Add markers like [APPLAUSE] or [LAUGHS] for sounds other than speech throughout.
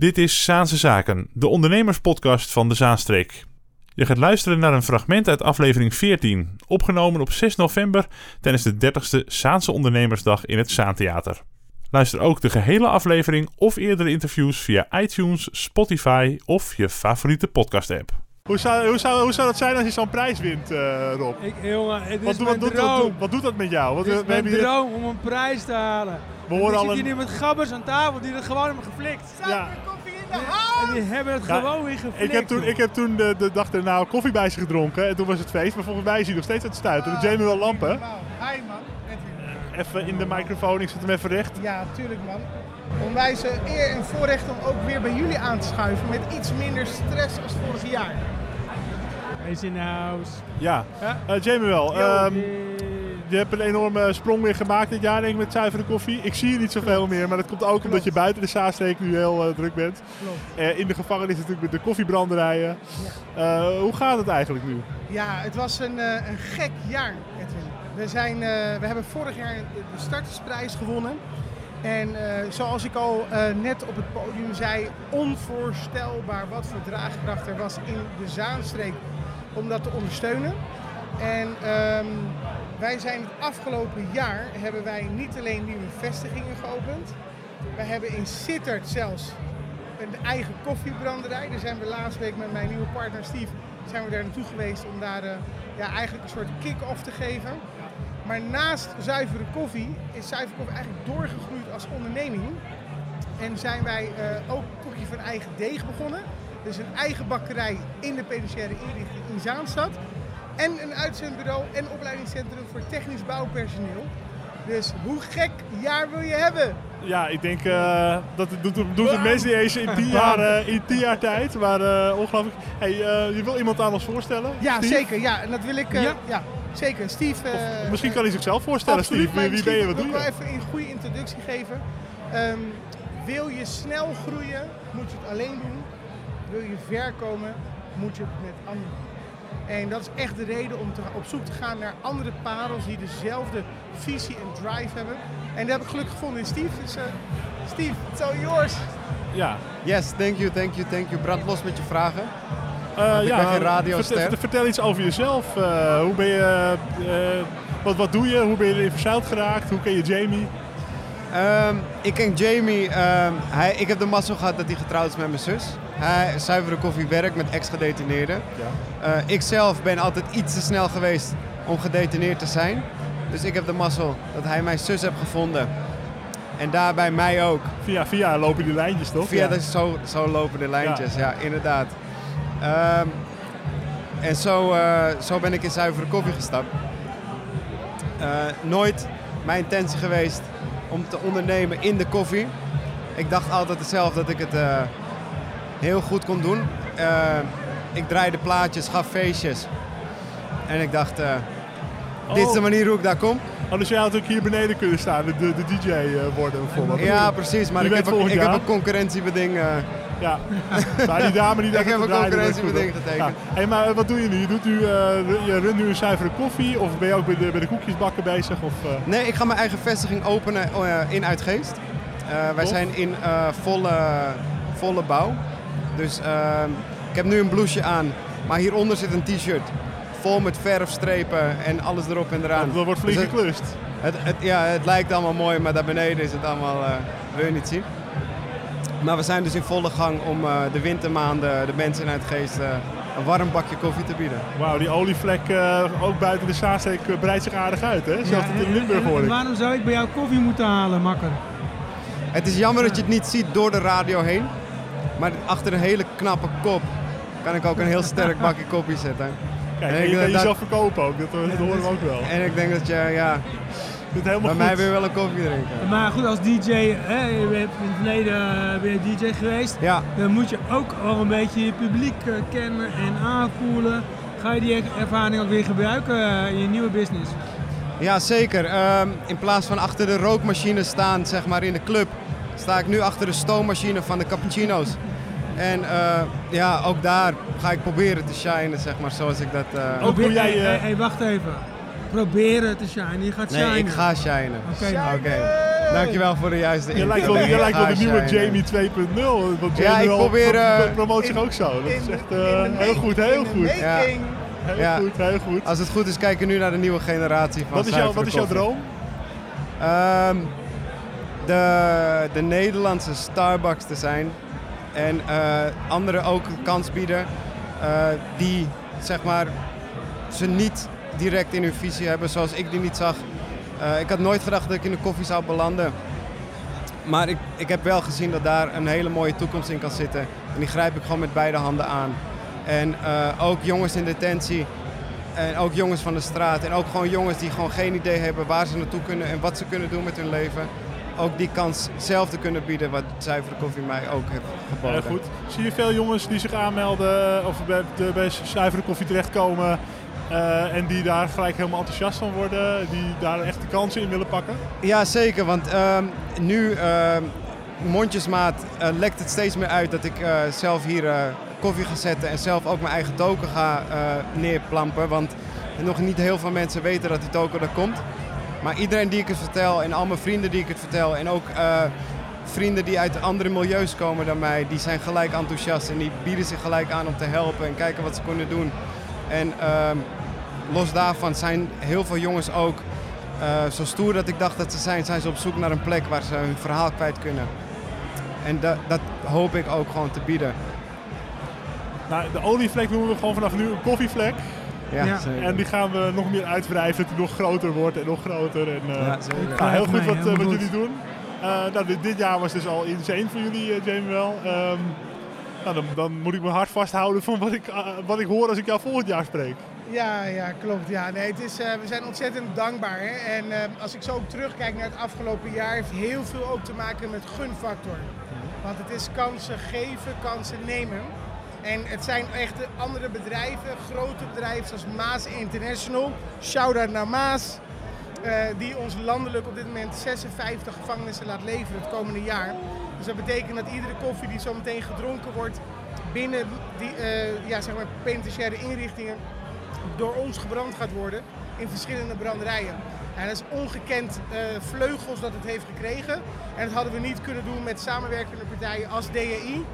Dit is Zaanse Zaken, de ondernemerspodcast van de Zaanstreek. Je gaat luisteren naar een fragment uit aflevering 14, opgenomen op 6 november tijdens de 30ste Zaanse Ondernemersdag in het Zaantheater. Luister ook de gehele aflevering of eerdere interviews via iTunes, Spotify of je favoriete podcast-app. Hoe zou, hoe, zou, hoe zou dat zijn als je zo'n prijs wint, uh, Rob? Ik, jongen, het wat, is wat, mijn doet, droom. wat, wat doet dat met jou? Wat, het is we mijn hebben hier- droom om een prijs te halen. We En horen ik al zit hier een- nu met gabbers aan tafel die het gewoon hebben geflikt. Ja. En die hebben het Ja, gewoon weer geflikt. Ik heb toen, ik heb toen de, de dag erna koffie bij ze gedronken en toen was het feest. Maar volgens mij is hij nog steeds aan het stuiten. De Jamie wel lampen. Hi man. Even in de microfoon, ik zet hem even recht. Ja, tuurlijk man. Onwijs eh, eer en voorrecht om ook weer bij jullie aan te schuiven met iets minder stress als vorig jaar. Hij is in de house. Ja, Ja. Eh, Jamie wel. Yo, ehm, eh, je hebt een enorme sprong weer gemaakt dit jaar denk ik met zuivere koffie. Ik zie je niet zoveel meer, maar dat komt ook omdat je buiten de Zaanstreek nu heel eh, druk bent. Eh, in de gevangenis natuurlijk met de koffiebranderijen. Eh, hoe gaat het eigenlijk nu? Ja, het was een, een gek jaar, Edwin. We, zijn, we hebben vorig jaar de startersprijs gewonnen. En zoals ik al net op het podium zei, onvoorstelbaar wat voor draagkracht er was in de Zaanstreek om dat te ondersteunen. En ehm, wij zijn het afgelopen jaar, hebben wij niet alleen nieuwe vestigingen geopend. We hebben in Sittard zelfs een eigen koffiebranderij. Daar zijn we laatste week met mijn nieuwe partner Steve zijn we daar naartoe geweest om daar eh, ja, eigenlijk een soort kick-off te geven. Maar naast zuivere koffie is zuivere koffie eigenlijk doorgegroeid als onderneming. En zijn wij eh, ook koekje van eigen deeg begonnen. Dus een eigen bakkerij in de penitentiaire inrichting in Zaanstad. En een uitzendbureau en opleidingscentrum voor technisch bouwpersoneel. Dus hoe gek jaar wil je hebben? Ja, ik denk uh, dat het doet, doet het mensen niet eens in tien jaar, uh, in tien jaar tijd. Maar uh, ongelooflijk. Hey, je wil iemand aan ons voorstellen? Ja, Steve? zeker. Ja, en dat wil ik. Ja. ja. zeker. Steve. Of misschien kan hij zichzelf voorstellen, absoluut, Steve. Wie, wie ben je? Wat doe Ik je? wil even een goede introductie geven. Um, wil je snel groeien, moet je het alleen doen. Wil je ver komen, moet je het met anderen doen. En dat is echt de reden om te, op zoek te gaan naar andere parels die dezelfde visie en drive hebben. En dat heb ik gelukkig gevonden in Steve. Dus uh, Steve, it's all yours. Ja. Yes, thank you, thank you, thank you. Brand los met je vragen. Uh, ik ja, ben geen radioster. Vertel, vertel iets over jezelf. Uh, hoe ben je, uh, wat, wat doe je? Hoe ben je erin verzeild geraakt? Hoe ken je Jamie? Um, ik ken Jamie. Um, hij, ik heb de mazzel gehad dat hij getrouwd is met mijn zus. Hij zuivere koffie werkt met ex-gedetineerden. Ja. Uh, ik zelf ben altijd iets te snel geweest om gedetineerd te zijn. Dus ik heb de mazzel dat hij mijn zus heeft gevonden. En daarbij mij ook. Via, via lopen die lijntjes toch? Via ja. de, zo, zo lopen de lijntjes, ja, ja inderdaad. Um, en zo, uh, zo ben ik in zuivere koffie gestapt. Uh, nooit mijn intentie geweest om te ondernemen in de koffie. Ik dacht altijd zelf dat ik het heel goed kon doen. Uh, ik draaide plaatjes, gaf feestjes. En ik dacht, uh, oh. dit is de manier hoe ik daar kom. Oh, dus jij had ook hier beneden kunnen staan, de, de, DJ worden bijvoorbeeld. Ja, precies. Maar ik heb, ook, ik heb een concurrentiebeding. Ja, maar die dame die [LAUGHS] daar Ik heb een concurrentiebeding getekend. Ja. Hey, maar wat doe je nu? Je, doet nu, uh, je runt nu een zuivere koffie of ben je ook bij de, bij de koekjesbakken bezig? Of, uh... Nee, ik ga mijn eigen vestiging openen uh, in Uitgeest. wij zijn in volle, volle bouw. Dus ehm, ik heb nu een blouseje aan, maar hieronder zit een t-shirt. Vol met verfstrepen en alles erop en eraan. Dat, dat wordt flink Dus geklust. Het, het, ja, het lijkt allemaal mooi, maar daar beneden is het allemaal, uh, wil je niet zien. Maar we zijn dus in volle gang om uh, de wintermaanden de mensen in Uitgeest uh, een warm bakje koffie te bieden. Wauw, die olievlek uh, ook buiten de Zaanstreek breidt zich aardig uit, hè? Zelfs ja, in Limburg hoor ik. Waarom zou ik bij jou koffie moeten halen, makker? Het is jammer dat je het niet ziet door de radio heen. Maar achter een hele knappe kop kan ik ook een heel sterk bakje [LAUGHS] koffie zetten. Kijk, en, en je kan jezelf verkopen ook, dat, dat horen we ook wel. En ik denk dat je, ja, bij goed. mij weer wel een koffie drinken. Maar goed, als DJ, hè, je bent in het verleden ben je DJ geweest. Ja. Dan moet je ook al een beetje je publiek uh, kennen en aanvoelen. Ga je die ervaring ook weer gebruiken uh, in je nieuwe business? Ja, zeker. Um, in plaats van achter de rookmachine staan, zeg maar in de club, sta ik nu achter de stoommachine van de cappuccino's. En uh, ja, ook daar ga ik proberen te shinen, zeg maar, zoals ik dat... Uh... Ook hoe jij... Hey, hey, wacht even. Proberen te shinen, je gaat nee, shinen. ik ga shinen. Oké. Okay. Okay. Dankjewel voor de juiste Je lijkt wel, je lijkt wel de nieuwe. Jamie 2.0. Want Ja, ik probeer, pro- eh, pro- promoot zich in- ook zo. Dat is echt eh, heel goed, heel goed. Ja. Heel Ja. goed, heel goed. Als het goed is, kijken we nu naar de nieuwe generatie van Wat is, jouw, wat is jouw droom? Ehm, de, de Nederlandse Starbucks te zijn. En eh, anderen ook kans bieden eh, die zeg maar ze niet direct in hun visie hebben zoals ik die niet zag. Eh, ik had nooit gedacht dat ik in de koffie zou belanden. Maar ik, ik heb wel gezien dat daar een hele mooie toekomst in kan zitten. En die grijp ik gewoon met beide handen aan. En ook jongens in detentie. En ook jongens van de straat. En ook gewoon jongens die gewoon geen idee hebben waar ze naartoe kunnen en wat ze kunnen doen met hun leven. Ook die kans zelf te kunnen bieden wat zuivere koffie mij ook heeft geboden. Heel goed. Zie je veel jongens die zich aanmelden of bij, de, bij zuivere koffie terechtkomen eh, en die daar gelijk helemaal enthousiast van worden, die daar echt de kansen in willen pakken? Ja, zeker. Want ehm, nu, ehm, mondjesmaat, eh, lekt het steeds meer uit dat ik eh, zelf hier koffie ga zetten en zelf ook mijn eigen token ga neerplampen. Want nog niet heel veel mensen weten dat die token er komt. Maar iedereen die ik het vertel en al mijn vrienden die ik het vertel en ook eh, vrienden die uit andere milieus komen dan mij, die zijn gelijk enthousiast en die bieden zich gelijk aan om te helpen en kijken wat ze kunnen doen. En ehm, los daarvan zijn heel veel jongens ook eh, zo stoer dat ik dacht dat ze zijn, zijn ze op zoek naar een plek waar ze hun verhaal kwijt kunnen. En dat, dat hoop ik ook gewoon te bieden. Nou, de olievlek noemen we gewoon vanaf nu een koffievlek. Ja. En die gaan we nog meer uitwrijven, dat die nog groter wordt en nog groter. En, eh, Ja, zeker. nou, heel goed wat, eh, wat goed. jullie doen. Eh, nou, dit, dit jaar was dus al insane voor jullie, Jamie wel. Ehm, nou, dan, dan moet ik mijn hart vasthouden van wat ik, wat ik hoor als ik jou volgend jaar spreek. Ja, ja, klopt. Ja, nee, het is, eh, we zijn ontzettend dankbaar. Hè? En eh, als ik zo ook terugkijk naar het afgelopen jaar, heeft heel veel ook te maken met gunfactor. Want het is kansen geven, kansen nemen. En het zijn echt de andere bedrijven, grote bedrijven zoals Maas International. Shout-out naar Maas. eh, die ons landelijk op dit moment 56 gevangenissen laat leveren het komende jaar. Dus dat betekent dat iedere koffie die zo meteen gedronken wordt binnen die eh, ja, zeg maar penitentiaire inrichtingen door ons gebrand gaat worden in verschillende branderijen. En dat is ongekend eh, vleugels dat het heeft gekregen. En dat hadden we niet kunnen doen met samenwerkende partijen als DEI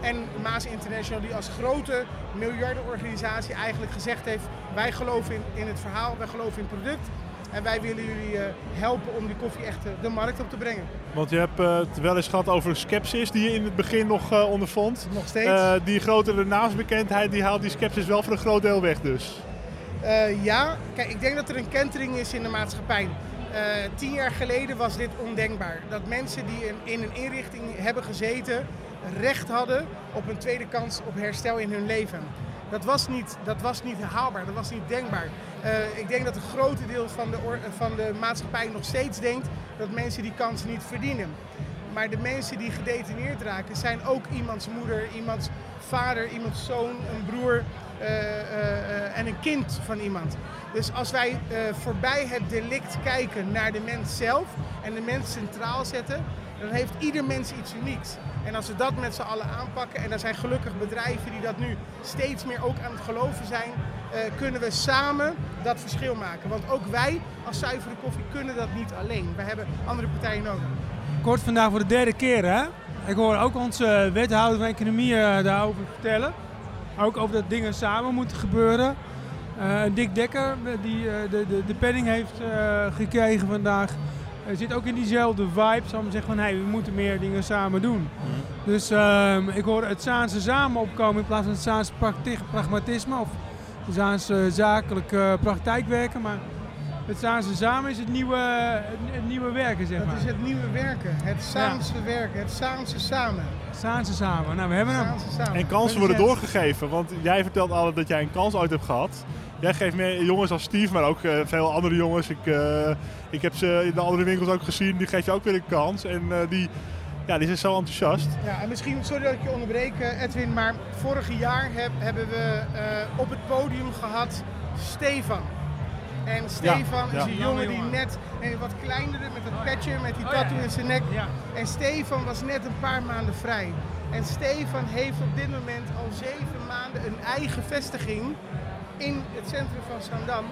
en Maas International, die als grote miljardenorganisatie eigenlijk gezegd heeft: wij geloven in, in het verhaal, wij geloven in het product. En wij willen jullie eh, helpen om die koffie echt eh, de markt op te brengen. Want je hebt eh, het wel eens gehad over skepsis die je in het begin nog ondervond. Nog steeds. Eh, die grotere naamsbekendheid die haalt die skepsis wel voor een groot deel weg dus. Ja, kijk, ik denk dat er een kentering is in de maatschappij. Tien jaar geleden was dit ondenkbaar. Dat mensen die in, in een inrichting hebben gezeten, recht hadden op een tweede kans op herstel in hun leven. Dat was niet, dat was niet haalbaar, dat was niet denkbaar. Eh, ik denk dat een groot deel van de, van de maatschappij nog steeds denkt dat mensen die kans niet verdienen. Maar de mensen die gedetineerd raken zijn ook iemands moeder, iemands vader, iemands zoon, een broer eh, eh, en een kind van iemand. Dus als wij voorbij het delict kijken naar de mens zelf en de mens centraal zetten, dan heeft ieder mens iets unieks. En als we dat met z'n allen aanpakken, en er zijn gelukkig bedrijven die dat nu steeds meer ook aan het geloven zijn, eh, kunnen we samen dat verschil maken. Want ook wij als zuivere koffie kunnen dat niet alleen. We hebben andere partijen nodig. Kort vandaag voor de derde keer, hè? Ik hoor ook onze wethouder van Economie eh, daarover vertellen. Ook over dat dingen samen moeten gebeuren. Eh Dick Dekker, eh, die eh, de, de, de penning heeft eh, gekregen vandaag, eh, zit ook in diezelfde vibe. Zal zeggen van, hey, we moeten meer dingen samen doen. Dus ehm, ik hoor het Zaanse samen opkomen in plaats van het Zaanse pragmatisme. Of het Zaanse zakelijk eh, praktijkwerken. Maar het Zaanse samen is het nieuwe, het, het nieuwe werken, zeg Dat maar. is het nieuwe werken, het Saamse werken, het Saamse samen. Zaanse samen. Nou, we hebben hem. Samen. En kansen Dat worden doorgegeven, want jij vertelt altijd dat jij een kans ooit hebt gehad. Jij geeft meer jongens als Steve, maar ook eh, veel andere jongens. Ik, eh, ik heb ze in de andere winkels ook gezien, die geef je ook weer een kans. En eh, die, ja, die zijn zo enthousiast. Ja, en misschien, sorry dat ik je onderbreek Edwin, maar vorig jaar heb- hebben we eh, op het podium gehad Stefan. En Stefan ja. is een jongen die net, een wat kleinere met dat petje, met die Oh, tattoo in zijn nek. En Stefan was net een paar maanden vrij. En Stefan heeft op dit moment al zeven maanden een eigen vestiging in het centrum van Zaandam.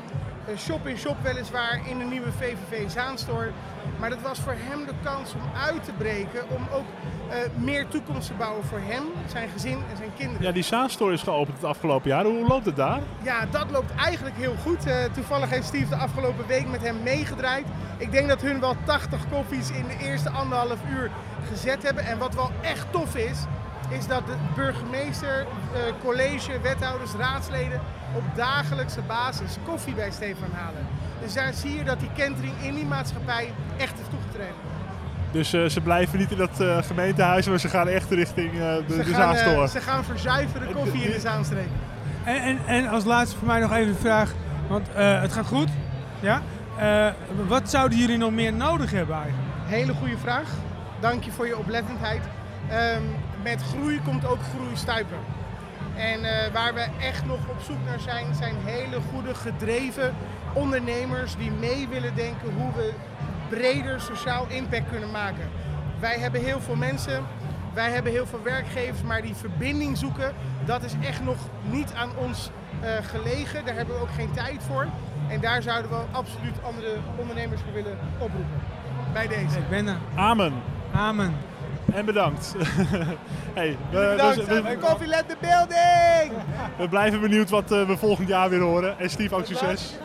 Uh, shop in shop weliswaar in de nieuwe VVV Zaanstore. Maar dat was voor hem de kans om uit te breken, om ook uh, meer toekomst te bouwen voor hem, zijn gezin en zijn kinderen. Ja, die Zaanstore is geopend het afgelopen jaar. Hoe loopt het daar? Ja, dat loopt eigenlijk heel goed. Uh, toevallig heeft Steve de afgelopen week met hem meegedraaid. Ik denk dat hun wel 80 koffies in de eerste anderhalf uur gezet hebben. En wat wel echt tof is, is dat de burgemeester, uh, college, wethouders, raadsleden op dagelijkse basis koffie bij Stefan halen. Dus daar zie je dat die kentering in die maatschappij echt is toegetreden. Dus uh, ze blijven niet in dat uh, gemeentehuis, maar ze gaan echt richting uh, de, ze de gaan, Zaanstore. ze gaan verzuiveren koffie in de [LAUGHS] Zaanstreek. En, en, en, als laatste voor mij nog even de vraag, want het gaat goed, ja? wat zouden jullie nog meer nodig hebben eigenlijk? Hele goede vraag. Dank je voor je oplettendheid. Um, met groei komt ook groei stuipen. En uh, waar we echt nog op zoek naar zijn, zijn hele goede gedreven ondernemers die mee willen denken hoe we breder sociaal impact kunnen maken. Wij hebben heel veel mensen, wij hebben heel veel werkgevers, maar die verbinding zoeken, dat is echt nog niet aan ons uh, gelegen. Daar hebben we ook geen tijd voor. En daar zouden we absoluut andere ondernemers voor willen oproepen. Bij deze. Ik ben er. Amen. Amen. En bedankt. [LAUGHS] hey, we, bedankt. We, we, Coffee let the building! we blijven benieuwd wat uh, we volgend jaar weer horen. En Steve, ook succes.